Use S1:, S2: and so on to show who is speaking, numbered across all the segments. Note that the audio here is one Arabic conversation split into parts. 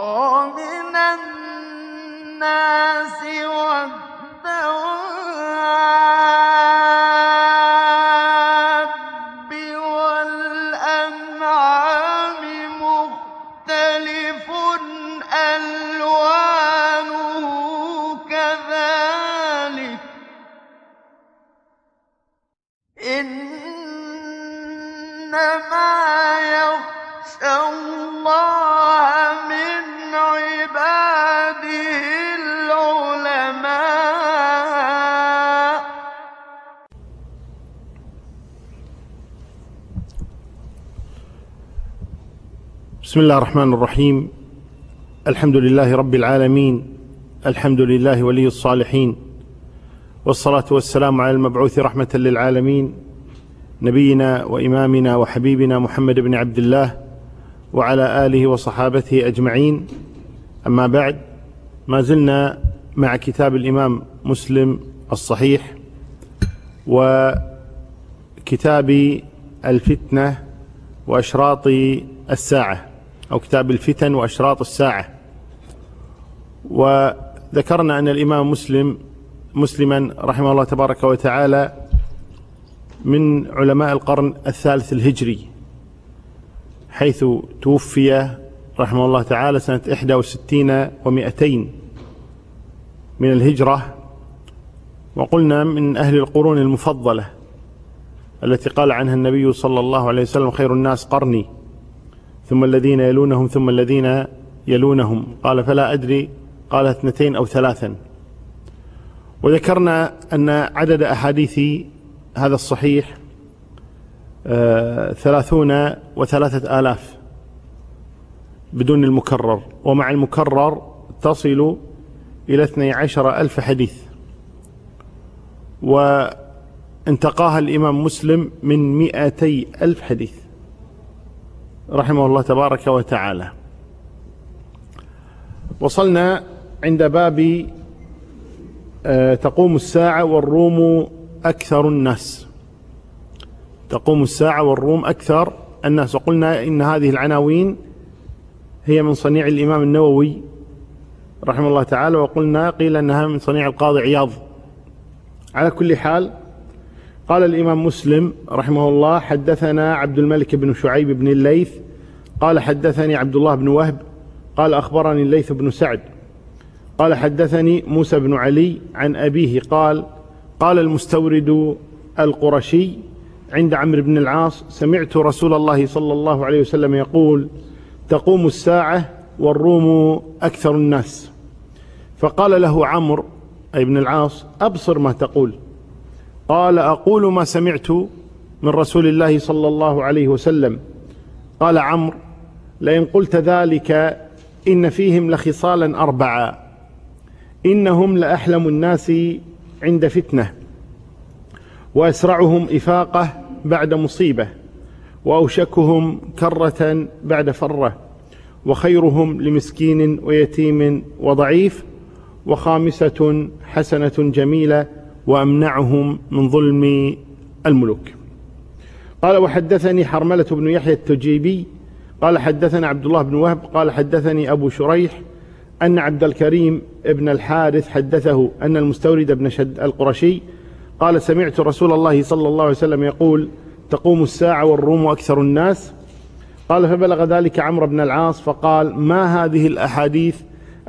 S1: ومن الناس والدواب
S2: بسم الله الرحمن الرحيم. الحمد لله رب العالمين. الحمد لله ولي الصالحين. والصلاة والسلام على المبعوث رحمة للعالمين. نبينا وإمامنا وحبيبنا محمد بن عبد الله وعلى آله وصحابته أجمعين. أما بعد ما زلنا مع كتاب الإمام مسلم الصحيح وكتاب الفتنة وأشراط الساعة. أو كتاب الفتن وأشراط الساعة. وذكرنا أن الإمام مسلم مسلما رحمه الله تبارك وتعالى من علماء القرن الثالث الهجري حيث توفي رحمه الله تعالى سنة 61 ومئتين من الهجرة. وقلنا من أهل القرون المفضلة التي قال عنها النبي صلى الله عليه وسلم خير الناس قرني. ثم الذين يلونهم ثم الذين يلونهم. قال فلا أدري. قال اثنتين أو ثلاثا. وذكرنا أن عدد أحاديث هذا الصحيح آه، ثلاثون وثلاثة آلاف بدون المكرر. ومع المكرر تصل إلى اثني عشر ألف حديث. وانتقاها الإمام مسلم من مئتي ألف حديث. رحمه الله تبارك وتعالى. وصلنا عند باب آه، تقوم الساعة والروم أكثر الناس. تقوم الساعة والروم أكثر الناس. وقلنا إن هذه العناوين هي من صنيع الإمام النووي رحمه الله تعالى. وقلنا قيل أنها من صنيع القاضي عياض. على كل حال قال الإمام مسلم رحمه الله حدثنا عبد الملك بن شعيب بن الليث قال حدثني عبد الله بن وهب قال أخبرني الليث بن سعد. قال حدثني موسى بن علي عن أبيه قال قال المستورد القرشي عند عمرو بن العاص سمعت رسول الله صلى الله عليه وسلم يقول تقوم الساعة والروم أكثر الناس فقال له عمرو أي بن العاص أبصر ما تقول قال أقول ما سمعت من رسول الله صلى الله عليه وسلم. قال عمرو لئن قلت ذلك إن فيهم لخصالا أربعة. إنهم لأحلم الناس عند فتنة وأسرعهم إفاقة بعد مصيبة وأوشكهم كرة بعد فرة وخيرهم لمسكين ويتيم وضعيف وخامسة حسنة جميلة وأمنعهم من ظلم الملوك. قال وحدثني حرملة بن يحيى التجيبي قال حدثنا عبد الله بن وهب قال حدثني أبو شريح أن عبد الكريم ابن الحارث حدثه أن المستورد بن شد القرشي قال سمعت رسول الله صلى الله عليه وسلم يقول تقوم الساعة والروم أكثر الناس؟ قال فبلغ ذلك عمرو بن العاص فقال ما هذه الأحاديث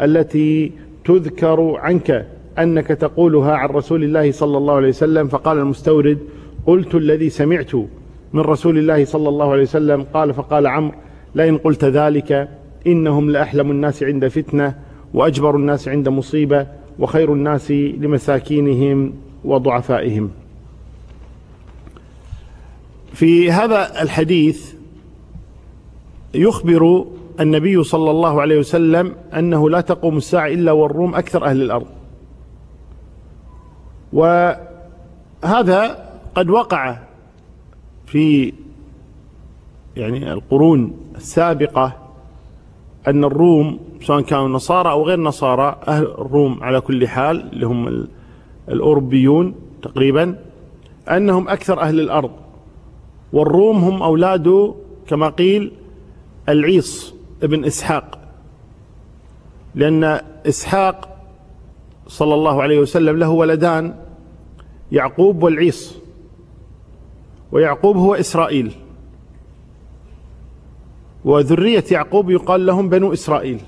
S2: التي تذكر عنك؟ أنك تقولها عن رسول الله صلى الله عليه وسلم فقال المستورد قلت الذي سمعت من رسول الله صلى الله عليه وسلم. قال فقال عمرو لئن قلت ذلك إنهم لأحلم الناس عند فتنة وأجبر الناس عند مصيبة وخير الناس لمساكينهم وضعفائهم. في هذا الحديث يخبر النبي صلى الله عليه وسلم أنه لا تقوم الساعة إلا والروم أكثر أهل الأرض. وهذا قد وقع في يعني القرون السابقة أن الروم سواء كانوا نصارى أو غير نصارى أهل الروم على كل حال اللي هم الأوروبيون تقريبا أنهم أكثر أهل الأرض. والروم هم أولاد كما قيل العيص ابن إسحاق. لأن إسحاق صلى الله عليه وسلم له ولدان يعقوب والعيص ويعقوب هو إسرائيل. وذرية يعقوب يقال لهم بنو إسرائيل.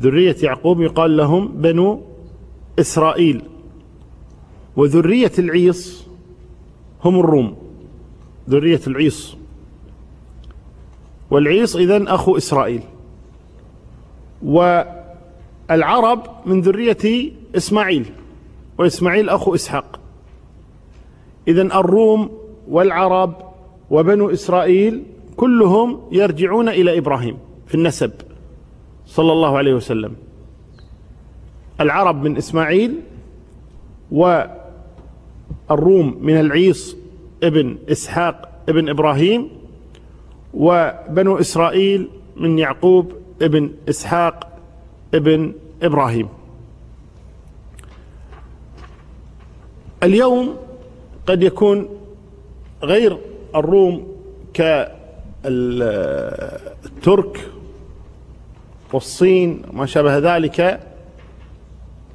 S2: ذرية يعقوب يقال لهم بنو إسرائيل. وذرية العيص هم الروم. ذرية العيص والعيص إذن أخو إسرائيل. والعرب من ذرية إسماعيل. وإسماعيل أخو إسحاق. إذن الروم والعرب وبنو إسرائيل كلهم يرجعون إلى إبراهيم في النسب صلى الله عليه وسلم. العرب من إسماعيل والروم من العيص ابن إسحاق ابن إبراهيم وبنو إسرائيل من يعقوب ابن إسحاق ابن إبراهيم. اليوم قد يكون غير الروم كالترك والصين وما شابه ذلك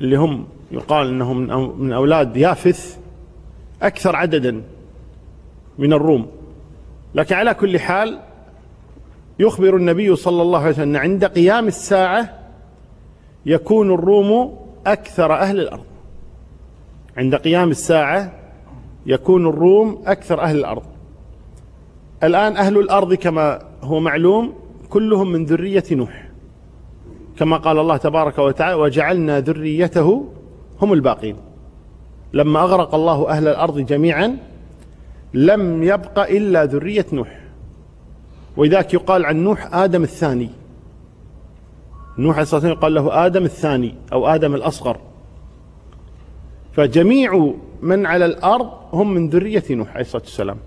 S2: اللي هم يقال إنهم من أولاد يافث أكثر عددا من الروم. لكن على كل حال يخبر النبي صلى الله عليه وسلم أن عند قيام الساعة يكون الروم أكثر أهل الأرض. عند قيام الساعة يكون الروم أكثر أهل الأرض. الآن أهل الأرض كما هو معلوم كلهم من ذرية نوح. كما قال الله تبارك وتعالى وجعلنا ذريته هم الباقين. لما أغرق الله أهل الأرض جميعا لم يبق إلا ذرية نوح. ولذلك يقال عن نوح آدم الثاني. نوح عليه الصلاة والسلام يقال له آدم الثاني أو آدم الأصغر. فجميع من على الأرض هم من ذرية نوح عليه الصلاة والسلام.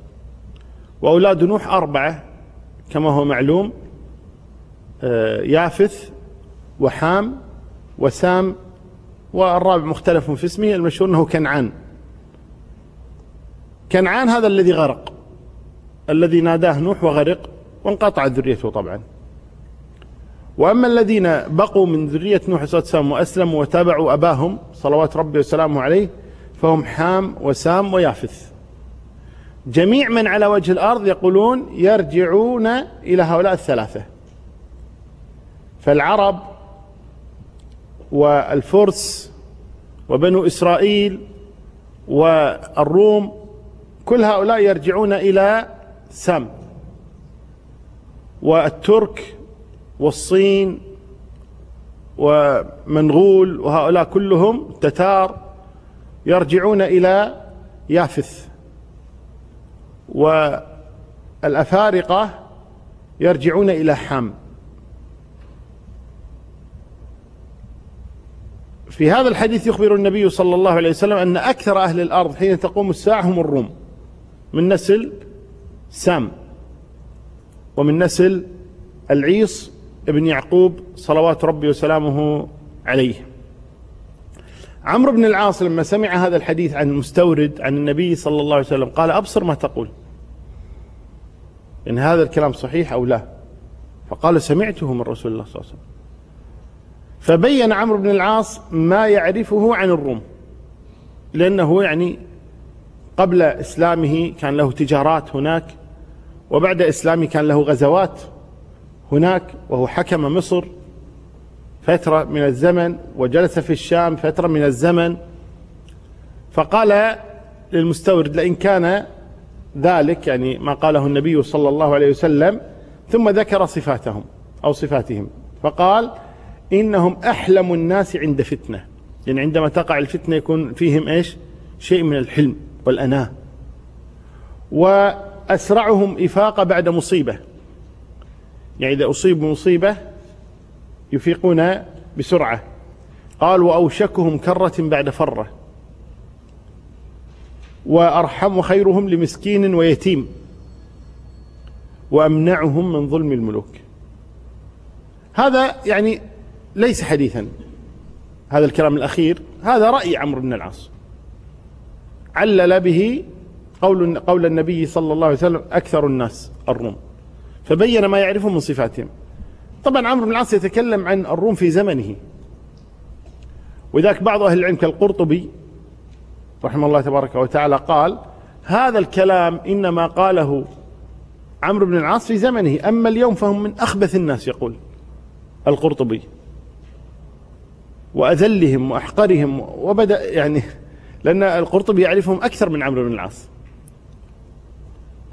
S2: وأولاد نوح أربعة كما هو معلوم آه، يافث وحام وسام والرابع مختلف في اسمه المشهور أنه كنعان. كنعان هذا الذي غرق الذي ناداه نوح وغرق وانقطعت ذريته طبعا. وأما الذين بقوا من ذرية نوح عليه السلام وأسلموا وتابعوا أباهم صلوات ربي وسلامه عليه فهم حام وسام ويافث. جميع من على وجه الأرض يقولون يرجعون إلى هؤلاء الثلاثة. فالعرب والفرس وبنو إسرائيل والروم كل هؤلاء يرجعون إلى سام. والترك والصين ومنغول وهؤلاء كلهم تتار يرجعون إلى يافث. والأفارقة يرجعون إلى حام في هذا الحديث يخبر النبي صلى الله عليه وسلم أن أكثر أهل الأرض حين تقوم الساعة هم الروم. من نسل سام. ومن نسل العيص ابن يعقوب صلوات ربي وسلامه عليه. عمرو بن العاص لما سمع هذا الحديث عن المستورد عن النبي صلى الله عليه وسلم قال أبصر ما تقول. إن هذا الكلام صحيح أو لا؟ فقال سمعته من رسول الله صلى الله عليه وسلم. فبين عمرو بن العاص ما يعرفه عن الروم لأنه يعني قبل إسلامه كان له تجارات هناك وبعد إسلامه كان له غزوات هناك وهو حكم مصر فترة من الزمن وجلس في الشام فترة من الزمن. فقال للمستورد لئن كان ذلك يعني ما قاله النبي صلى الله عليه وسلم ثم ذكر صفاتهم أو صفاتهم. فقال إنهم أحلم الناس عند فتنة. يعني عندما تقع الفتنة يكون فيهم إيش؟ شيء من الحلم والأناة. وأسرعهم إفاقة بعد مصيبة. يعني إذا أصيب بمصيبة يفيقون بسرعة. قال وأوشكهم كرة بعد فرة. وأرحم خيرهم لمسكين ويتيم. وأمنعهم من ظلم الملوك. هذا يعني ليس حديثا. هذا الكلام الأخير. هذا رأي عمرو بن العاص. علل به قول قول النبي صلى الله عليه وسلم أكثر الناس الروم. فبين ما يعرفه من صفاتهم. طبعا عمرو بن العاص يتكلم عن الروم في زمنه. وذاك بعض أهل العلم كالقرطبي رحمه الله تبارك وتعالى قال هذا الكلام إنما قاله عمرو بن العاص في زمنه أما اليوم فهم من أخبث الناس. يقول القرطبي. وأذلهم وأحقرهم وبدأ يعني لأن القرطبي يعرفهم أكثر من عمرو بن العاص.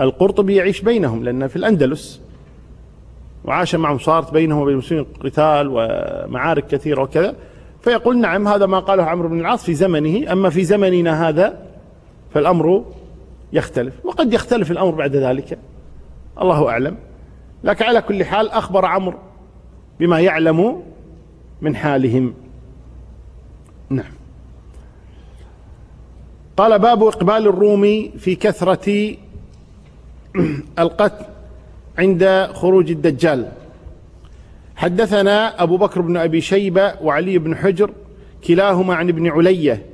S2: القرطبي يعيش بينهم لأن في الأندلس وعاش معهم صارت بينهم وبين المسلمين قتال ومعارك كثيرة وكذا. فيقول نعم هذا ما قاله عمرو بن العاص في زمنه. أما في زمننا هذا فالأمر يختلف وقد يختلف الأمر بعد ذلك الله أعلم. لكن على كل حال أخبر عمرو بما يعلم من حالهم. نعم. قال باب إقبال الروم في كثرة القتل. عند خروج الدجال. حدثنا أبو بكر بن أبي شيبة وعلي بن حجر كلاهما عن ابن علية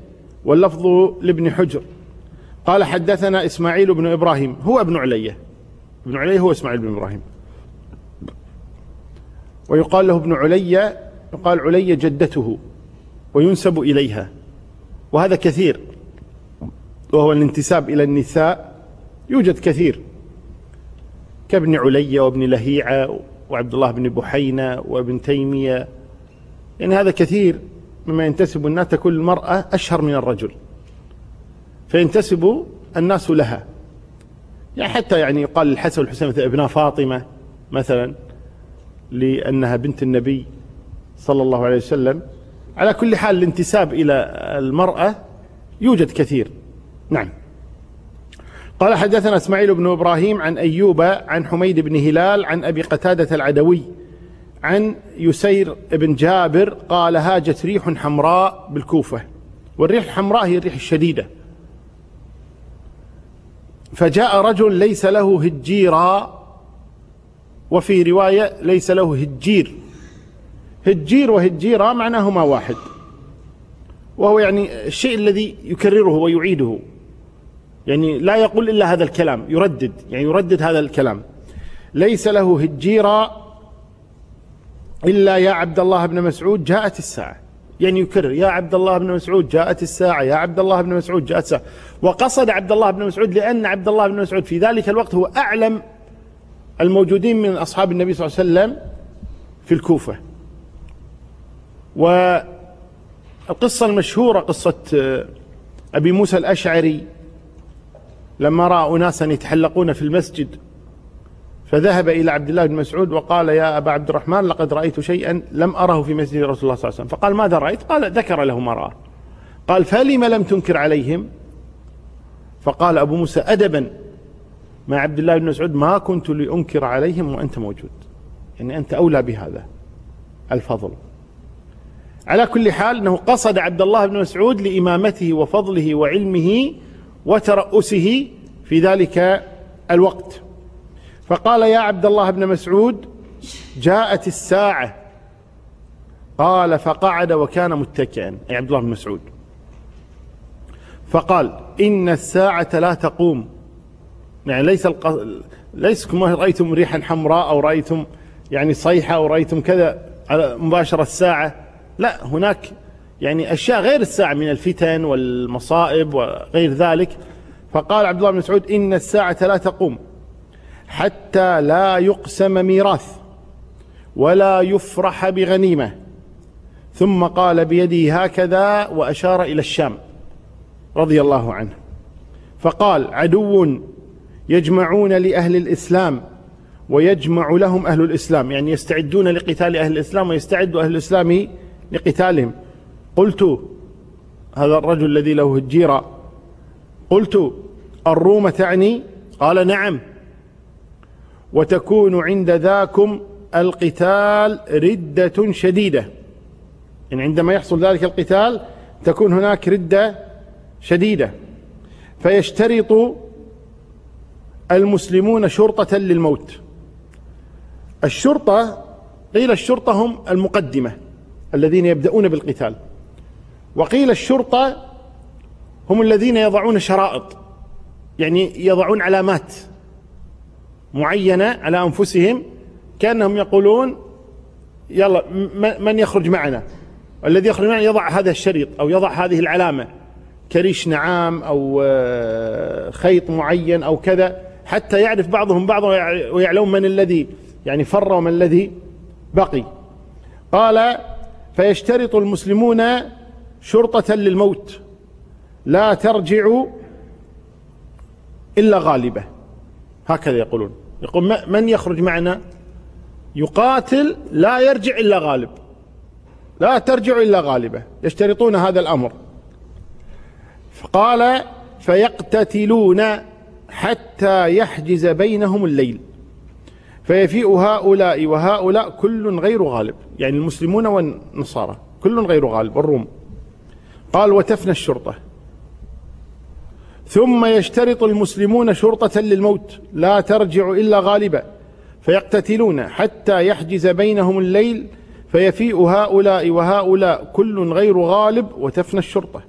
S2: واللفظ لابن حجر. قال حدثنا إسماعيل بن إبراهيم هو ابن علية. ابن علية هو إسماعيل بن إبراهيم. ويقال له ابن علية يقال علية جدته وينسب إليها. وهذا كثير. وهو الانتساب إلى النساء يوجد كثير. كابن علية وابن لهيعة وعبد الله بن بحينة وابن تيمية؟ يعني هذا كثير مما ينتسب الناس تكون المرأة أشهر من الرجل. فينتسب الناس لها. يعني حتى يعني يقال الحسن والحسين مثل ابناء فاطمة مثلا لأنها بنت النبي صلى الله عليه وسلم. على كل حال الانتساب إلى المرأة يوجد كثير. نعم. قال حدثنا إسماعيل بن إبراهيم عن أيوب عن حميد بن هلال عن أبي قتادة العدوي عن يسير بن جابر قال هاجت ريح حمراء بالكوفة والريح الحمراء هي الريح الشديدة. فجاء رجل ليس له هجيرا وفي رواية ليس له هجير. هجير وهجيرا معناهما واحد. وهو يعني الشيء الذي يكرره ويعيده. يعني لا يقول إلا هذا الكلام يردد يعني يردد هذا الكلام. ليس له هجيرا إلا يا عبد الله بن مسعود جاءت الساعة. يعني يكرر يا عبد الله بن مسعود جاءت الساعة يا عبد الله بن مسعود جاءت الساعة. وقصد عبد الله بن مسعود لأن عبد الله بن مسعود في ذلك الوقت هو أعلم الموجودين من أصحاب النبي صلى الله عليه وسلم في الكوفة. والقصة المشهورة قصة أبي موسى الأشعري لما راى اناسا يتحلقون في المسجد فذهب إلى عبد الله بن مسعود وقال يا أبا عبد الرحمن لقد رأيت شيئا لم أره في مسجد رسول الله صلى الله عليه وسلم فقال ماذا رأيت؟ قال ذكر له ما راه قال فلم لم تنكر عليهم؟ فقال أبو موسى ادبا مع عبد الله بن مسعود ما كنت لأنكر عليهم وأنت موجود يعني أنت أولى بهذا الفضل على كل حال إنه قصد عبد الله بن مسعود لإمامته وفضله وعلمه وترأسه في ذلك الوقت. فقال يا عبد الله بن مسعود جاءت الساعة. قال فقعد وكان متكئا. أي عبد الله بن مسعود. فقال إن الساعة لا تقوم. يعني ليس الق... ليس كما رأيتم ريحا حمراء أو رأيتم يعني صيحة أو رأيتم كذا على مباشرة الساعة. لا هناك يعني أشياء غير الساعة من الفتن والمصائب وغير ذلك. فقال عبد الله بن مسعود إن الساعة لا تقوم حتى لا يقسم ميراث ولا يفرح بغنيمة. ثم قال بيده هكذا وأشار إلى الشام رضي الله عنه. فقال عدو يجمعون لأهل الإسلام ويجمع لهم أهل الإسلام يعني يستعدون لقتال أهل الإسلام ويستعد أهل الإسلام لقتالهم. قلت هذا الرجل الذي له الجيرة. قلت الروم تعني؟ قال نعم. وتكون عند ذاكم القتال ردة شديدة. يعني عندما يحصل ذلك القتال تكون هناك ردة شديدة. فيشترط المسلمون شرطة للموت. الشرطة قيل الشرطة هم المقدمة الذين يبدأون بالقتال. وقيل الشرطة هم الذين يضعون شرائط يعني يضعون علامات معينة على أنفسهم كأنهم يقولون يلا من يخرج معنا؟ الذي يخرج معنا يضع هذا الشريط أو يضع هذه العلامة كريش نعام أو آه، خيط معين أو كذا حتى يعرف بعضهم بعضا ويعلم من الذي يعني فر ومن الذي بقي. قال فيشترط المسلمون شرطة للموت. لا ترجع إلا غالبة. هكذا يقولون. يقول من يخرج معنا؟ يقاتل لا يرجع إلا غالب. لا ترجع إلا غالبة. يشترطون هذا الأمر. فقال فيقتتلون حتى يحجز بينهم الليل. فيفيء هؤلاء وهؤلاء كل غير غالب. يعني المسلمون والنصارى كل غير غالب. الروم قال وتفنى الشرطة. ثم يشترط المسلمون شرطة للموت لا ترجع إلا غالبا فيقتتلون حتى يحجز بينهم الليل فيفيء هؤلاء وهؤلاء كل غير غالب وتفنى الشرطة.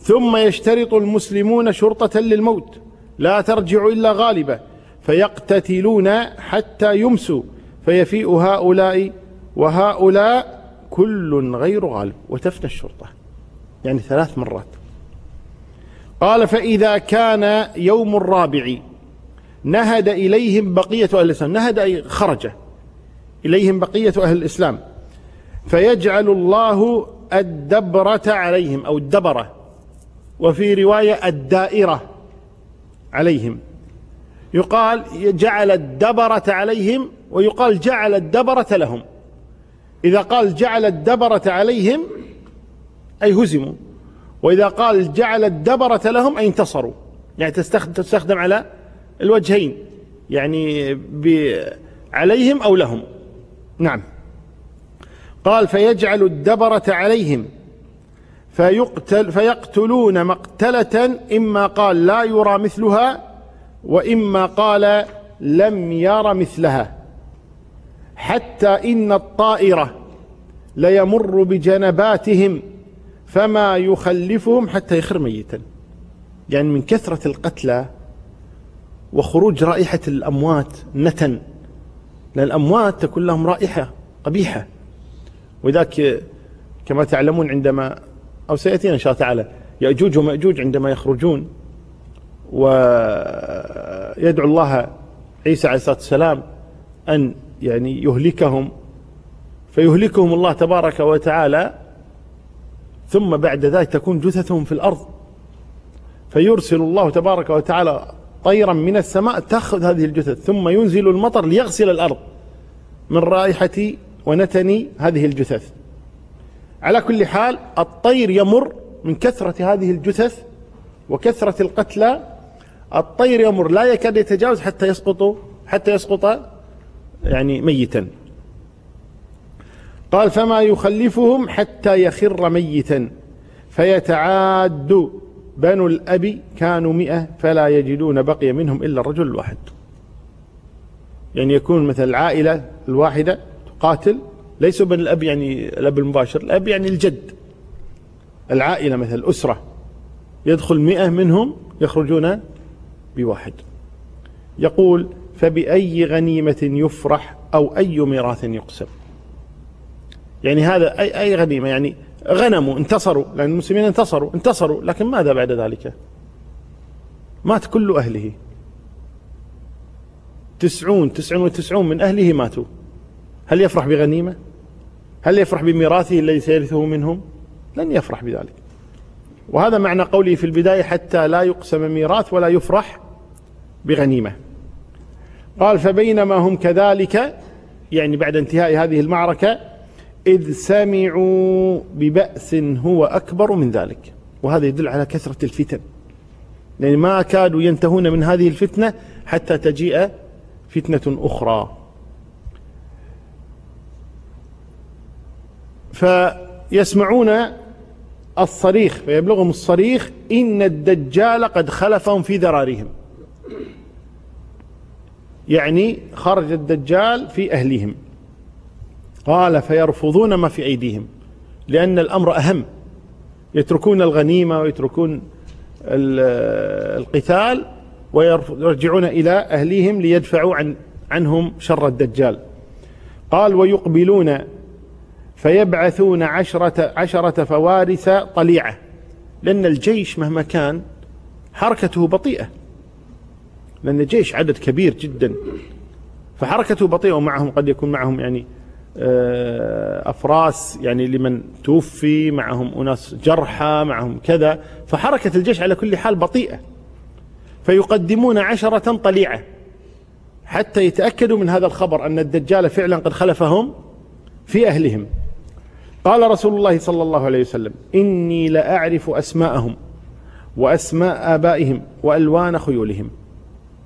S2: ثم يشترط المسلمون شرطة للموت لا ترجع إلا غالبة فيقتتلون حتى يمسوا فيفيء هؤلاء وهؤلاء كل غير غالب وتفنى الشرطة. يعني ثلاث مرات. قال فإذا كان يوم الرابع نهد إليهم بقية أهل الإسلام نهد أي خرج إليهم بقية أهل الإسلام فيجعل الله الدبرة عليهم أو الدبرة وفي رواية الدائرة عليهم. يقال جعل الدبرة عليهم ويقال جعل الدبرة لهم. إذا قال جعل الدبرة عليهم أي هزموا. وإذا قال جعل الدبرة لهم أي انتصروا. يعني تستخدم, على الوجهين. يعني عليهم أو لهم. نعم. قال فيجعل الدبرة عليهم. فيقتل فيقتلون مقتلة إما قال لا يرى مثلها وإما قال لم ير مثلها. حتى إن الطائرة ليمر بجنباتهم. فما يخلفهم حتى يخر ميتا. يعني من كثرة القتلى وخروج رائحة الأموات نتن لأن الأموات تكون لهم رائحة قبيحة. وذاك كما تعلمون عندما أو سيأتينا إن شاء الله تعالى يأجوج ومأجوج عندما يخرجون. ويدعو الله عيسى عليه الصلاة والسلام أن يعني يهلكهم. فيهلكهم الله تبارك وتعالى ثم بعد ذلك تكون جثثهم في الأرض. فيرسل الله تبارك وتعالى طيرا من السماء تأخذ هذه الجثث ثم ينزل المطر ليغسل الأرض من رائحة ونتن هذه الجثث. على كل حال الطير يمر من كثرة هذه الجثث وكثرة القتلى. الطير يمر لا يكاد يتجاوز حتى يسقط حتى يسقط يعني ميتا. قال فما يخلفهم حتى يخر ميتا فيتعاد بنو الأب كانوا مئة فلا يجدون بقي منهم إلا الرجل الواحد. يعني يكون مثل العائلة الواحدة تقاتل ليسوا بن الأب يعني الأب المباشر الأب يعني الجد. العائلة مثل الأسرة يدخل مئة منهم يخرجون بواحد. يقول فبأي غنيمة يفرح أو أي ميراث يقسم؟ يعني هذا أي, أي غنيمة يعني غنموا انتصروا لأن المسلمين انتصروا انتصروا لكن ماذا بعد ذلك؟ مات كل أهله. تسعون تسعون وتسعون من أهله ماتوا. هل يفرح بغنيمة؟ هل يفرح بميراثه الذي سيرثه منهم؟ لن يفرح بذلك. وهذا معنى قوله في البداية حتى لا يقسم ميراث ولا يفرح بغنيمة. قال فبينما هم كذلك يعني بعد انتهاء هذه المعركة إذ سمعوا ببأس هو أكبر من ذلك. وهذا يدل على كثرة الفتن. يعني ما كادوا ينتهون من هذه الفتنة حتى تجيء فتنة أخرى. فيسمعون الصريخ فيبلغهم الصريخ إن الدجال قد خلفهم في ذرارهم. يعني خرج الدجال في أهلهم. قال فيرفضون ما في أيديهم لأن الأمر أهم. يتركون الغنيمة ويتركون القتال ويرجعون إلى أهليهم ليدفعوا عن عنهم شر الدجال. قال ويقبلون فيبعثون عشرة, عشرة فوارس طليعة لأن الجيش مهما كان حركته بطيئة. لأن الجيش عدد كبير جدا فحركته بطيئة ومعهم قد يكون معهم يعني آه، أفراس يعني لمن توفي معهم أناس جرحى معهم كذا. فحركة الجيش على كل حال بطيئة. فيقدمون عشرة طليعة. حتى يتأكدوا من هذا الخبر أن الدجال فعلا قد خلفهم في أهلهم. قال رسول الله صلى الله عليه وسلم إني لأعرف أسماءهم وأسماء آبائهم وألوان خيولهم.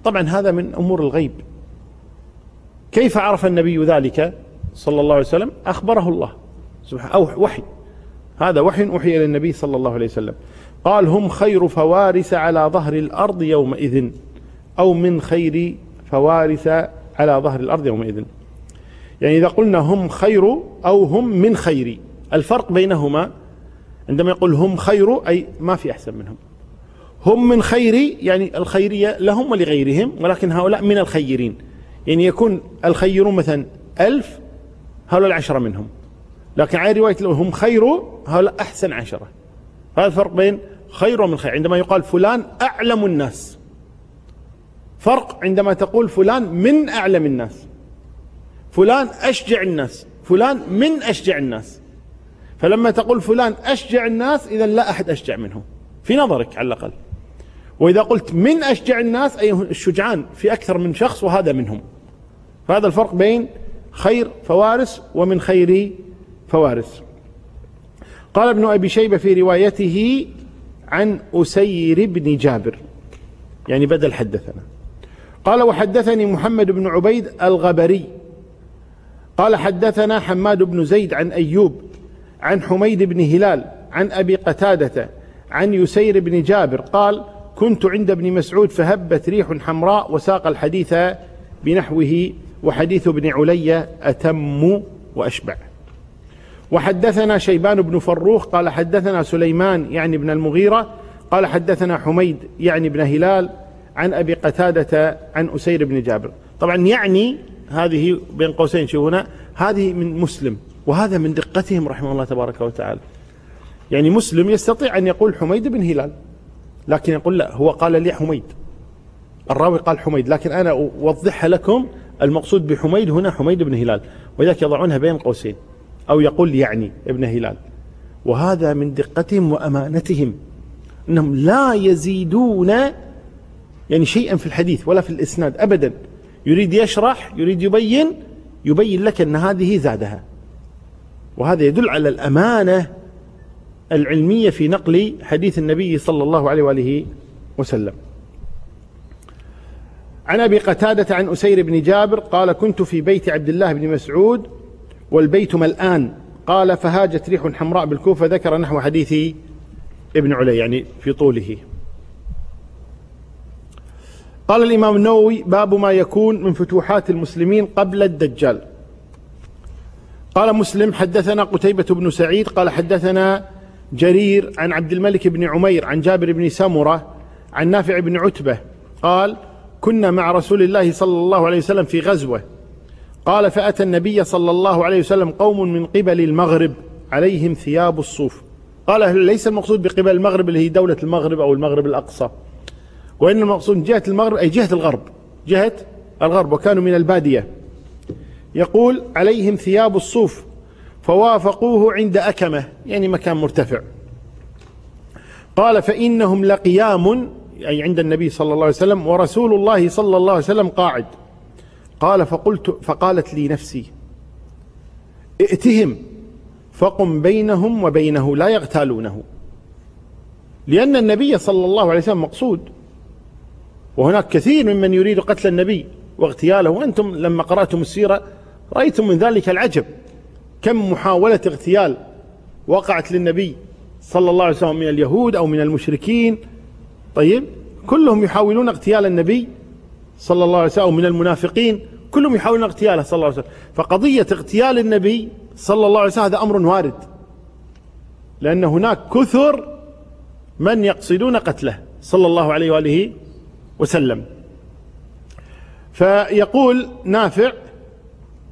S2: طبعا هذا من أمور الغيب. كيف عرف النبي ذلك؟ صلى الله عليه وسلم أخبره الله. سبحانه أو وحي. هذا وحي أوحي إلى النبي صلى الله عليه وسلم. قال هم خير فوارس على ظهر الأرض يومئذ أو من خير فوارس على ظهر الأرض يومئذ. يعني إذا قلنا هم خير أو هم من خير الفرق بينهما عندما يقول هم خير أي ما في أحسن منهم. هم من خير يعني الخيرية لهم ولغيرهم ولكن هؤلاء من الخيرين. يعني يكون الخيرون مثلا ألف هؤلاء العشرة منهم. لكن على رواية هم خير هؤلاء أحسن عشرة. هذا الفرق بين خير ومن خير. عندما يقال فلان أعلم الناس. فرق عندما تقول فلان من أعلم الناس. فلان أشجع الناس. فلان من أشجع الناس. فلما تقول فلان أشجع الناس إذا لا أحد أشجع منه في نظرك على الأقل. وإذا قلت من أشجع الناس أي الشجعان في أكثر من شخص وهذا منهم. فهذا الفرق بين خير فوارس ومن خير فوارس قال ابن أبي شيبة في روايته عن أسير بن جابر. يعني بدل حدثنا. قال وحدثني محمد بن عبيد الغبري. قال حدثنا حماد بن زيد عن أيوب عن حميد بن هلال عن أبي قتادة عن يسير بن جابر. قال كنت عند ابن مسعود فهبت ريح حمراء وساق الحديث بنحوه وحديث ابن علي أتم وأشبع. وحدثنا شيبان بن فروخ قال حدثنا سليمان يعني ابن المغيرة قال حدثنا حميد يعني ابن هلال عن أبي قتادة عن أسير بن جابر. طبعا يعني هذه بين قوسين شو هنا هذه من مسلم وهذا من دقتهم رحمه الله تبارك وتعالى. يعني مسلم يستطيع أن يقول حميد بن هلال لكن يقول لا هو قال لي حميد. الراوي قال حميد لكن أنا أوضحها لكم المقصود بحميد هنا حميد بن هلال ولذلك يضعونها بين قوسين أو يقول يعني ابن هلال. وهذا من دقتهم وأمانتهم أنهم لا يزيدون يعني شيئا في الحديث ولا في الإسناد أبدا. يريد يشرح يريد يبين يبين لك أن هذه زادها. وهذا يدل على الأمانة العلمية في نقل حديث النبي صلى الله عليه وآله وسلم. عن أبي قتادة عن أسير بن جابر قال كنت في بيت عبد الله بن مسعود والبيت ملآن. قال فهاجت ريح حمراء بالكوفة ذكر نحو حديث ابن علي يعني في طوله. قال الإمام النووي باب ما يكون من فتوحات المسلمين قبل الدجال. قال مسلم حدثنا قتيبة بن سعيد قال حدثنا جرير عن عبد الملك بن عمير عن جابر بن سمرة عن نافع بن عتبة قال كنا مع رسول الله صلى الله عليه وسلم في غزوة. قال فأتى النبي صلى الله عليه وسلم قوم من قبل المغرب عليهم ثياب الصوف. قال ليس المقصود بقبل المغرب اللي هي دولة المغرب أو المغرب الأقصى. وإن المقصود جهة المغرب أي جهة الغرب. جهة الغرب وكانوا من البادية. يقول عليهم ثياب الصوف فوافقوه عند أكمة يعني مكان مرتفع. قال فإنهم لقيام أي عند النبي صلى الله عليه وسلم ورسول الله صلى الله عليه وسلم قاعد. قال فقلت فقالت لي نفسي ائتهم فقم بينهم وبينه لا يغتالونه. لأن النبي صلى الله عليه وسلم مقصود. وهناك كثير ممن يريد قتل النبي واغتياله وأنتم لما قرأتم السيرة رأيتم من ذلك العجب. كم محاولة اغتيال وقعت للنبي صلى الله عليه وسلم من اليهود أو من المشركين طيب كلهم يحاولون اغتيال النبي صلى الله عليه وسلم من المنافقين كلهم يحاولون اغتياله صلى الله عليه وسلم. فقضية اغتيال النبي صلى الله عليه وسلم هذا أمر وارد لأن هناك كثر من يقصدون قتله صلى الله عليه وآله وسلم. فيقول نافع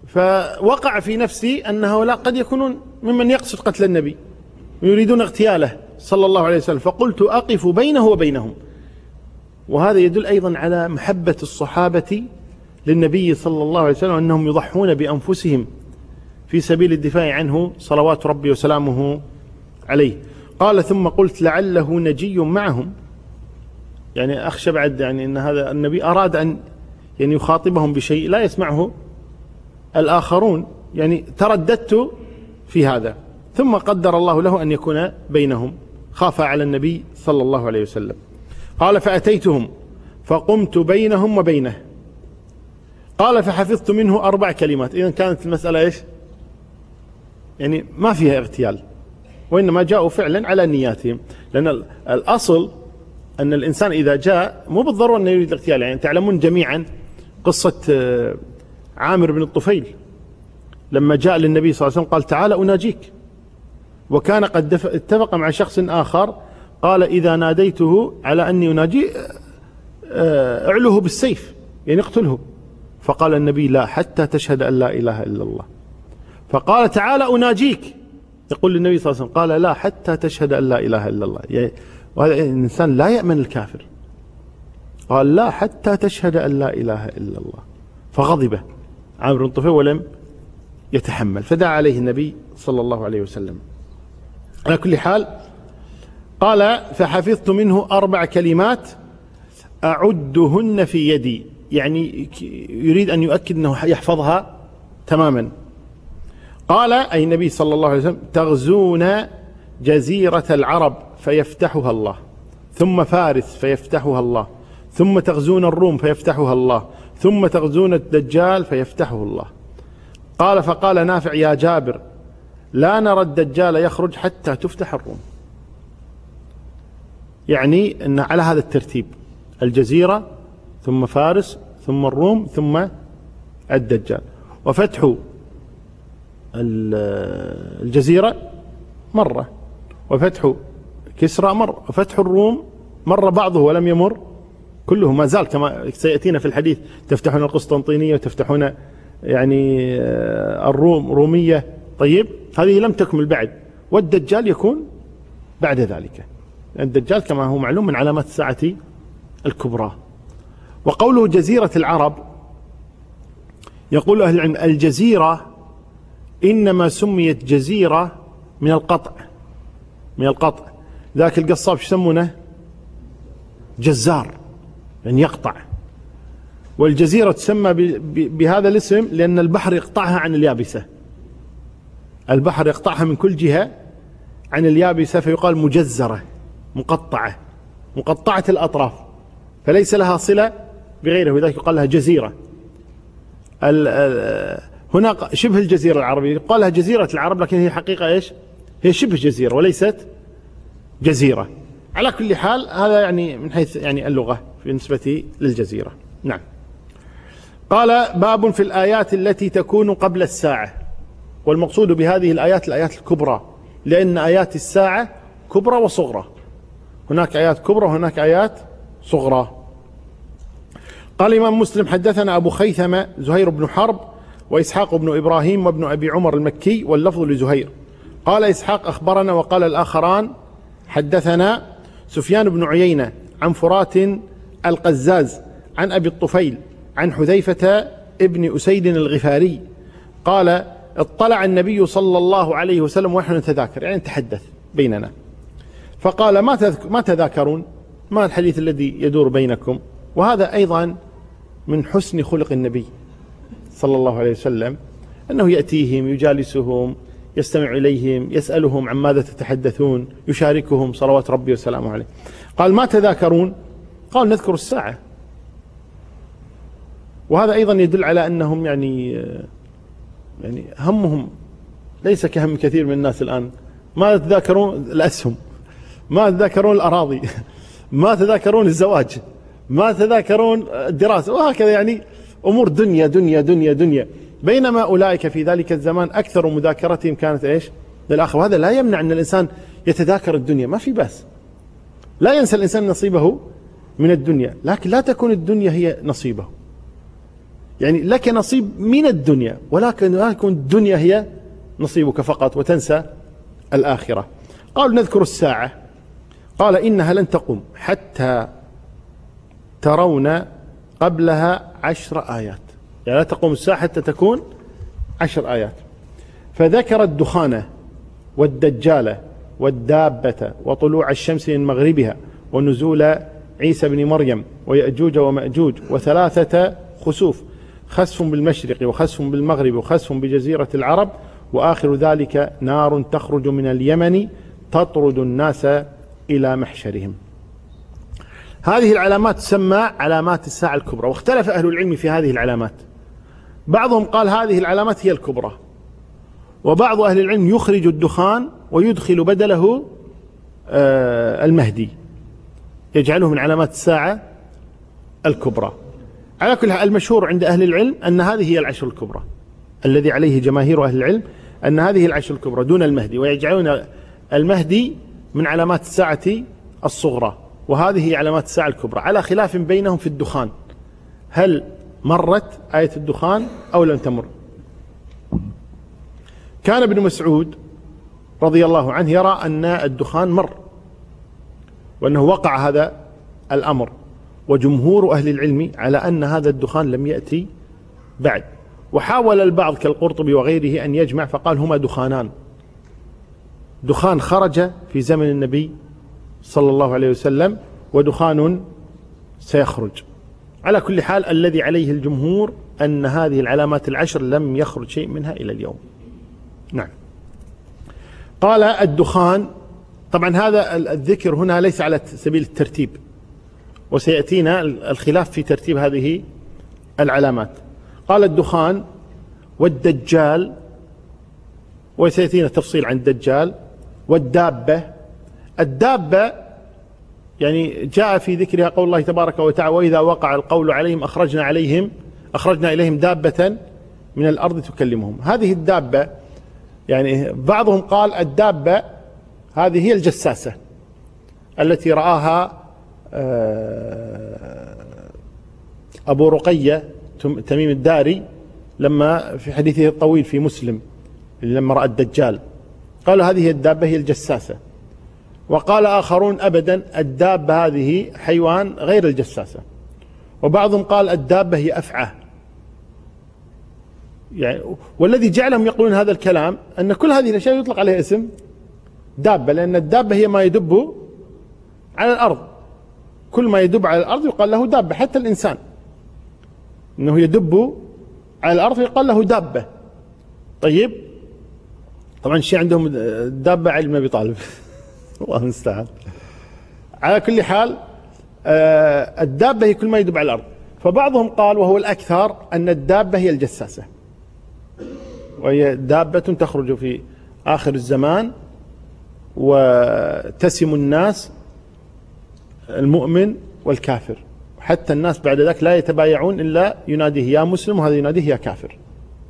S2: فوقع في نفسي أن هؤلاء قد يكونون ممن يقصد قتل النبي ويريدون اغتياله. صلى الله عليه وسلم. فقلت أقف بينه وبينهم. وهذا يدل أيضا على محبة الصحابة للنبي صلى الله عليه وسلم أنهم يضحون بأنفسهم في سبيل الدفاع عنه صلوات ربي وسلامه عليه. قال ثم قلت لعله نجي معهم. يعني أخشى بعد يعني أن هذا النبي أراد أن يعني يخاطبهم بشيء لا يسمعه الآخرون. يعني ترددت في هذا. ثم قدر الله له أن يكون بينهم. خاف على النبي صلى الله عليه وسلم. قال فأتيتهم فقمت بينهم وبينه. قال فحفظت منه أربع كلمات. إذا كانت المسألة إيش؟ يعني ما فيها اغتيال وإنما جاءوا فعلا على نياتهم. لأن الأصل أن الإنسان إذا جاء مو بالضرورة أنه يريد الاغتيال يعني تعلمون جميعا قصة آه، عامر بن الطفيل. لما جاء للنبي صلى الله عليه وسلم قال تعال أناجيك. وكان قد اتفق مع شخص آخر قال إذا ناديته على أني أناجي آه، اعلوه بالسيف يعني اقتله. فقال النبي لا حتى تشهد أن لا إله إلا الله. فقال تعال أناجيك. يقول للنبي صلى الله عليه وسلم قال لا حتى تشهد أن لا إله إلا الله. يعني وهذا الإنسان لا يأمن الكافر. قال لا حتى تشهد أن لا إله إلا الله. فغضب عامر بن طفيل ولم يتحمل. فدعا عليه النبي صلى الله عليه وسلم. على كل حال قال فحفظت منه أربع كلمات أعدهن في يدي. يعني يريد أن يؤكد أنه يحفظها تماما. قال أي النبي صلى الله عليه وسلم تغزون جزيرة العرب فيفتحها الله ثم فارس فيفتحها الله ثم تغزون الروم فيفتحها الله ثم تغزون الدجال فيفتحه الله. قال فقال نافع يا جابر لا نرى الدجال يخرج حتى تفتح الروم. يعني أن على هذا الترتيب الجزيرة ثم فارس ثم الروم ثم الدجال. وفتح الجزيرة مرة وفتح كسرى مر وفتح الروم مر بعضه ولم يمر كله. ما زال كما سيأتينا في الحديث تفتحون القسطنطينية وتفتحون يعني آه، الروم رومية. طيب هذه لم تكمل بعد والدجال يكون بعد ذلك. الدجال كما هو معلوم من علامات الساعة الكبرى. وقوله جزيرة العرب يقول أهل العلم الجزيرة إنما سميت جزيرة من القطع من القطع. ذاك القصاب يسمونه؟ جزار يعني يقطع. والجزيرة تسمى بهذا الاسم لأن البحر يقطعها عن اليابسة. البحر يقطعها من كل جهة. عن اليابسة فيقال مجزرة مقطعة مقطعة الأطراف. فليس لها صلة بغيره ولذلك يقال لها جزيرة. هناك شبه الجزيرة العربية. يقال لها جزيرة العرب لكن هي حقيقة إيش؟ هي شبه جزيرة وليست جزيرة. على كل حال هذا يعني من حيث يعني اللغة بالنسبة للجزيرة. نعم. قال باب في الآيات التي تكون قبل الساعة. والمقصود بهذه الآيات الآيات الكبرى لأن آيات الساعة كبرى وصغرى. هناك آيات كبرى وهناك آيات صغرى. قال الإمام مسلم حدثنا أبو خيثمة زهير بن حرب وإسحاق بن إبراهيم وابن أبي عمر المكي واللفظ لزهير. قال إسحاق أخبرنا وقال الآخران حدثنا سفيان بن عيينة عن فرات القزاز عن أبي الطفيل عن حذيفة ابن أسيد الغفاري. قال اطلع النبي صلى الله عليه وسلم ونحن نتذاكر يعني نتحدث بيننا. فقال ما ما تذاكرون؟ ما الحديث الذي يدور بينكم؟ وهذا أيضا من حسن خلق النبي صلى الله عليه وسلم أنه يأتيهم يجالسهم يستمع إليهم يسألهم عن ماذا تتحدثون يشاركهم صلوات ربي وسلامه عليه. قال ما تذاكرون؟ قال نذكر الساعة. وهذا أيضا يدل على أنهم يعني يعني همهم ليس كهم كثير من الناس الآن. ما تذاكرون الأسهم ما تذاكرون الأراضي ما تذاكرون الزواج ما تذاكرون الدراسة وهكذا يعني أمور دنيا دنيا دنيا دنيا. بينما أولئك في ذلك الزمان أكثر مذاكرتهم كانت إيش؟ للآخر. وهذا لا يمنع أن الإنسان يتذاكر الدنيا ما في بأس. لا ينسى الإنسان نصيبه من الدنيا لكن لا تكون الدنيا هي نصيبه. يعني لك نصيب من الدنيا ولكن لا يكون الدنيا هي نصيبك فقط وتنسى الآخرة. قالوا نذكر الساعة. قال إنها لن تقوم حتى ترون قبلها عشر آيات. يعني لا تقوم الساعة حتى تكون عشر آيات. فذكر الدخان والدجال والدابة وطلوع الشمس من مغربها ونزول عيسى بن مريم ويأجوج ومأجوج وثلاثة خسوف. خسف بالمشرق وخسف بالمغرب وخسف بجزيرة العرب وآخر ذلك نار تخرج من اليمن تطرد الناس إلى محشرهم. هذه العلامات تسمى علامات الساعة الكبرى واختلف أهل العلم في هذه العلامات. بعضهم قال هذه العلامات هي الكبرى وبعض أهل العلم يخرج الدخان ويدخل بدله آه، المهدي يجعله من علامات الساعة الكبرى. على كل المشهور عند أهل العلم أن هذه هي العشر الكبرى الذي عليه جماهير أهل العلم أن هذه العشر الكبرى دون المهدي ويجعلون المهدي من علامات الساعة الصغرى وهذه علامات الساعة الكبرى على خلاف بينهم في الدخان. هل مرت آية الدخان أو لم تمر؟ كان ابن مسعود رضي الله عنه يرى أن الدخان مر وأنه وقع هذا الأمر. وجمهور أهل العلم على أن هذا الدخان لم يأتي بعد. وحاول البعض كالقرطبي وغيره أن يجمع فقال هما دخانان. دخان خرج في زمن النبي صلى الله عليه وسلم ودخان سيخرج. على كل حال الذي عليه الجمهور أن هذه العلامات العشر لم يخرج شيء منها إلى اليوم. نعم. قال الدخان طبعا هذا الذكر هنا ليس على سبيل الترتيب. وسيأتينا الخلاف في ترتيب هذه العلامات. قال الدخان والدجال وسيأتينا تفصيل عن الدجال والدابة. الدابة يعني جاء في ذكرها قول الله تبارك وتعالى وإذا وقع القول عليهم أخرجنا عليهم أخرجنا إليهم دابة من الأرض تكلمهم. هذه الدابة يعني بعضهم قال الدابة هذه هي الجساسة التي رآها آه، أبو رقية تميم الداري لما في حديثه الطويل في مسلم لما رأى الدجال. قال هذه الدابة هي الجساسة. وقال آخرون أبدا الدابة هذه حيوان غير الجساسة. وبعضهم قال الدابة هي أفعى. يعني والذي جعلهم يقولون هذا الكلام أن كل هذه الأشياء يطلق عليها اسم دابة لأن الدابة هي ما يدب على الأرض. كل ما يدب على الأرض يقال له دابة حتى الإنسان. أنه يدب على الأرض يقال له دابة. طيب؟ طبعا الشيء عندهم دابة علم أبي طالب. الله المستعان. على كل حال آه، الدابة هي كل ما يدب على الأرض. فبعضهم قال وهو الأكثر أن الدابة هي الجساسة. وهي دابة تخرج في آخر الزمان وتسم الناس المؤمن والكافر. حتى الناس بعد ذلك لا يتبايعون إلا يناديه يا مسلم وهذا يناديه يا كافر.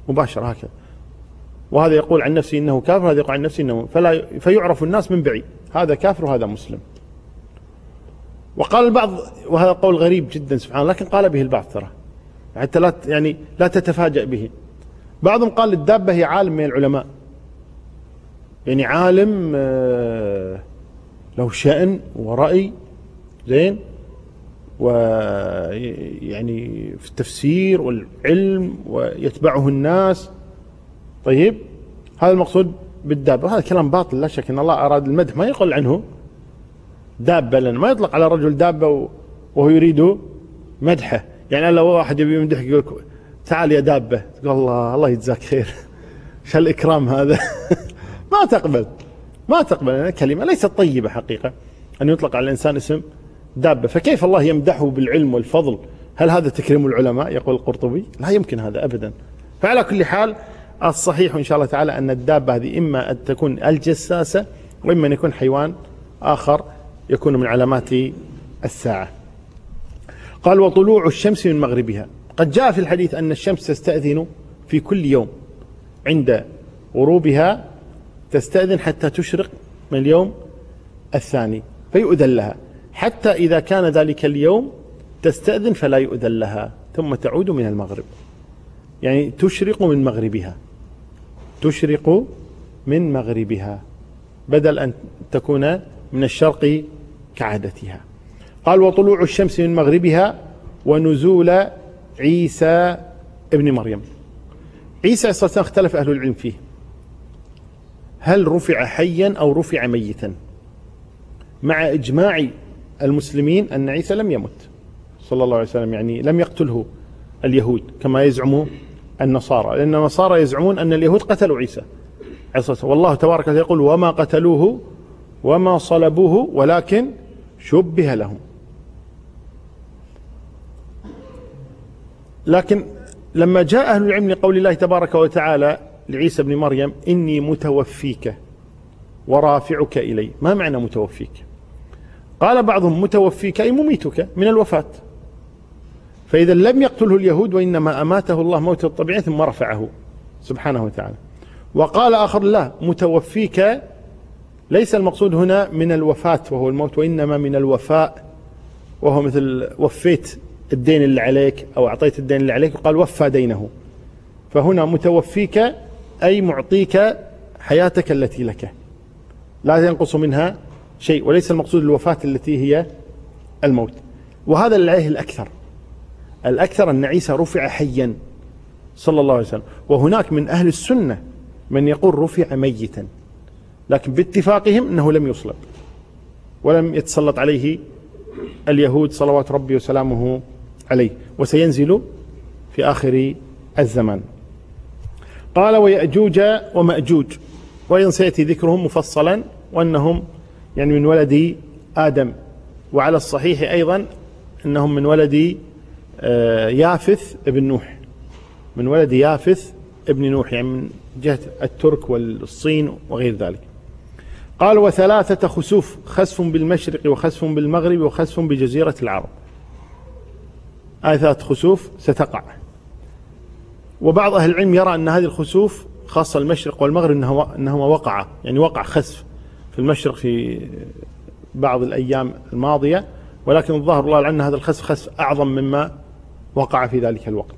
S2: مباشرة هكذا. وهذا يقول عن نفسه إنه كافر وهذا يقول عن نفسه إنه فلا فيعرف الناس من بعيد هذا كافر وهذا مسلم. وقال البعض وهذا قول غريب جدا سبحان الله لكن قال به البعض ترى. حتى لا يعني لا تتفاجأ به. بعضهم قال الدابة هي عالم من العلماء. يعني عالم آه، له شأن ورأي زين؟ ويعني في التفسير والعلم ويتبعه الناس. طيب هذا المقصود بالدابة. هذا كلام باطل لا شك أن الله أراد المدح. ما يقول عنه. دابة لأن ما يطلق على رجل دابة وهو يريد مدحه. يعني لو واحد يبي يمدحك يقول تعال يا دابة. تقول الله الله يجزاك خير. شو الإكرام هذا؟ ما تقبل. ما تقبل. كلمة ليست طيبة حقيقة. أن يطلق على الإنسان اسم دابة. فكيف الله يمدحه بالعلم والفضل؟ هل هذا تكريم العلماء؟ يقول القرطبي. لا يمكن هذا أبدا. فعلى كل حال الصحيح إن شاء الله تعالى أن الدابة هذه إما أن تكون الجساسة وإما أن يكون حيوان آخر يكون من علامات الساعة. قال وطلوع الشمس من مغربها. قد جاء في الحديث أن الشمس تستأذن في كل يوم. عند غروبها تستأذن حتى تشرق من اليوم الثاني. فيؤذن لها. حتى إذا كان ذلك اليوم تستأذن فلا يؤذن لها ثم تعود من المغرب. يعني تشرق من مغربها. تشرق من مغربها بدل أن تكون من الشرق كعادتها. قال وطلوع الشمس من مغربها ونزول عيسى ابن مريم. عيسى عليه وسلم اختلف أهل العلم فيه. هل رفع حيا أو رفع ميتا؟ مع إجماع المسلمين أن عيسى لم يمت. صلى الله عليه وسلم يعني لم يقتله اليهود كما يزعم النصارى. لأن النصارى يزعمون أن اليهود قتلوا عيسى والله تبارك وتعالى يقول وما قتلوه وما صلبوه ولكن شبه لهم. لكن لما جاء أهل العلم لقول الله تبارك وتعالى لعيسى بن مريم إني متوفيك ورافعك إلي. ما معنى متوفيك؟ قال بعضهم متوفيك أي مميتك من الوفاة. فإذا لم يقتله اليهود وإنما أماته الله موت الطبيعي ثم رفعه سبحانه وتعالى. وقال آخر لا متوفيك ليس المقصود هنا من الوفاة وهو الموت وإنما من الوفاء وهو مثل وفيت الدين اللي عليك أو أعطيت الدين اللي عليك وقال وفى دينه. فهنا متوفيك أي معطيك حياتك التي لك. لا ينقص منها شيء وليس المقصود الوفاة التي هي الموت. وهذا اللي عليه الأكثر. الأكثر أن عيسى رفع حيا صلى الله عليه وسلم. وهناك من أهل السنة من يقول رفع ميتا. لكن باتفاقهم أنه لم يصلب. ولم يتسلط عليه اليهود صلوات ربي وسلامه عليه. وسينزل في آخر الزمان. قال ويأجوج ومأجوج. وأيضا سيأتي ذكرهم مفصلا وأنهم يعني من ولد آدم. وعلى الصحيح أيضا أنهم من ولد آه، يافث ابن نوح. من ولد يافث ابن نوح يعني من جهة الترك والصين وغير ذلك. قال وثلاثة خسوف خسف بالمشرق وخسف بالمغرب وخسف بجزيرة العرب. هذه ثلاث خسوف ستقع. وبعض أهل العلم يرى أن هذه الخسوف خاصة المشرق والمغرب أنهما وقع يعني وقع خسف. في المشرق في بعض الأيام الماضية ولكن الظاهر الله أن هذا الخسف خسف أعظم مما وقع في ذلك الوقت.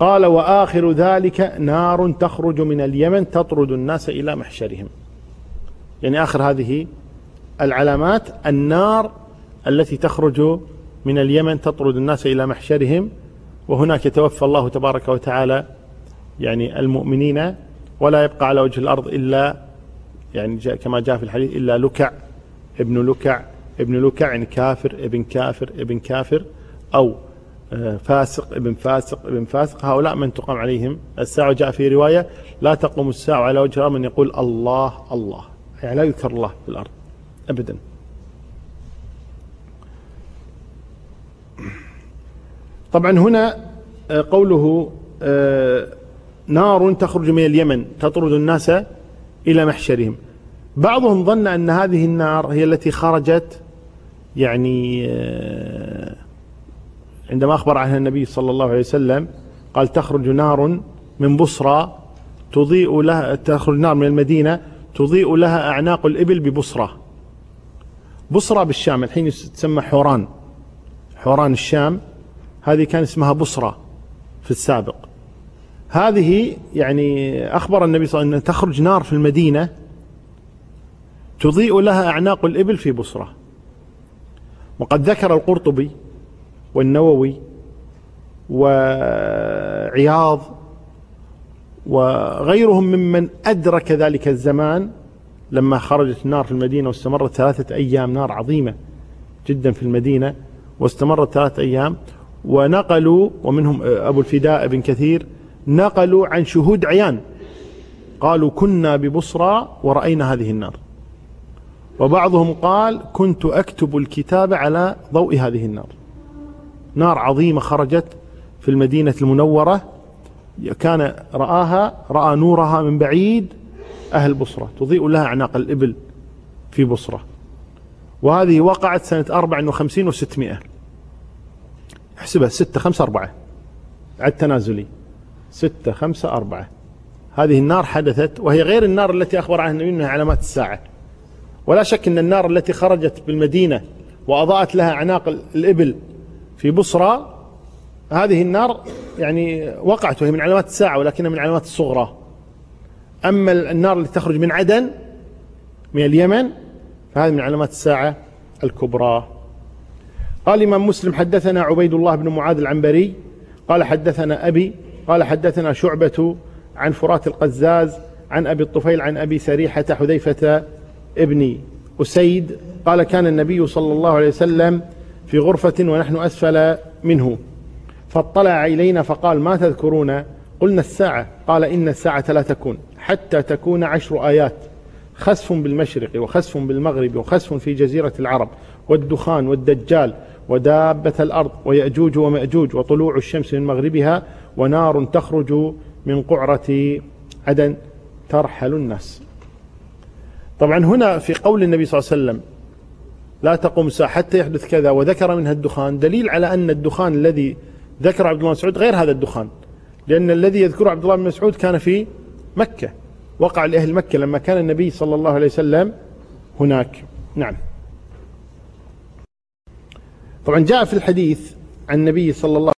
S2: قال وآخر ذلك نار تخرج من اليمن تطرد الناس إلى محشرهم. يعني آخر هذه العلامات النار التي تخرج من اليمن تطرد الناس إلى محشرهم وهناك يتوفى الله تبارك وتعالى يعني المؤمنين ولا يبقى على وجه الأرض إلا يعني جاء كما جاء في الحديث إلا لكع ابن لكع ابن لكع يعني كافر ابن كافر ابن كافر أو آه، فاسق ابن فاسق ابن فاسق. هؤلاء من تقام عليهم. الساعة جاء في رواية لا تقوم الساعة على وجه من يقول الله الله. يعني لا يذكر الله في الأرض أبدا. طبعا هنا آه، قوله آه، نار تخرج من اليمن تطرد الناس إلى محشرهم. بعضهم ظن أن هذه النار هي التي خرجت يعني آه، عندما أخبر عنها النبي صلى الله عليه وسلم قال تخرج نار من بصرى تضيء لها تخرج نار من المدينة تضيء لها أعناق الإبل ببصرة. بصرة بالشام الحين تسمى حوران. حوران الشام هذه كان اسمها بصرة في السابق. هذه يعني أخبر النبي صلى الله عليه وسلم أن تخرج نار في المدينة تضيء لها أعناق الإبل في بصرة. وقد ذكر القرطبي والنووي وعياض وغيرهم ممن أدرك ذلك الزمان لما خرجت النار في المدينة واستمرت ثلاثة أيام نار عظيمة جدا في المدينة واستمرت ثلاثة أيام ونقلوا ومنهم أبو الفداء بن كثير نقلوا عن شهود عيان. قالوا كنا ببصرى ورأينا هذه النار. وبعضهم قال كنت أكتب الكتاب على ضوء هذه النار. نار عظيمة خرجت في المدينة المنورة كان رآها رأى نورها من بعيد أهل بصرة تضيء لها أعناق الإبل في بصرة. وهذه وقعت سنة 54 و600 احسبها 6 5 4 على التنازلي. 6 5 4 هذه النار حدثت وهي غير النار التي أخبر عنها النبي منها علامات الساعة. ولا شك أن النار التي خرجت بالمدينة وأضاءت لها أعناق الإبل في بصرى هذه النار يعني وقعت وهي من علامات الساعة ولكنها من علامات الصغرى. أما النار التي تخرج من عدن من اليمن فهذه من علامات الساعة الكبرى. قال الإمام مسلم حدثنا عبيد الله بن معاذ العنبري قال حدثنا أبي قال حدثنا شعبة عن فرات القزاز عن أبي الطفيل عن أبي سريحة حذيفة ابن أسيد قال كان النبي صلى الله عليه وسلم في غرفة ونحن أسفل منه. فاطلع إلينا فقال ما تذكرون؟ قلنا الساعة. قال إن الساعة لا تكون حتى تكون عشر آيات. خسف بالمشرق وخسف بالمغرب وخسف في جزيرة العرب والدخان والدجال ودابة الأرض ويأجوج ومأجوج وطلوع الشمس من مغربها ونار تخرج من قعرة عدن ترحل الناس. طبعا هنا في قول النبي صلى الله عليه وسلم لا تقوم الساعة حتى يحدث كذا وذكر منها الدخان دليل على أن الدخان الذي ذكر عبد الله بن مسعود غير هذا الدخان لأن الذي يذكره عبد الله بن مسعود كان في مكة وقع لأهل مكة لما كان النبي صلى الله عليه وسلم هناك. نعم. طبعا جاء في الحديث عن النبي صلى الله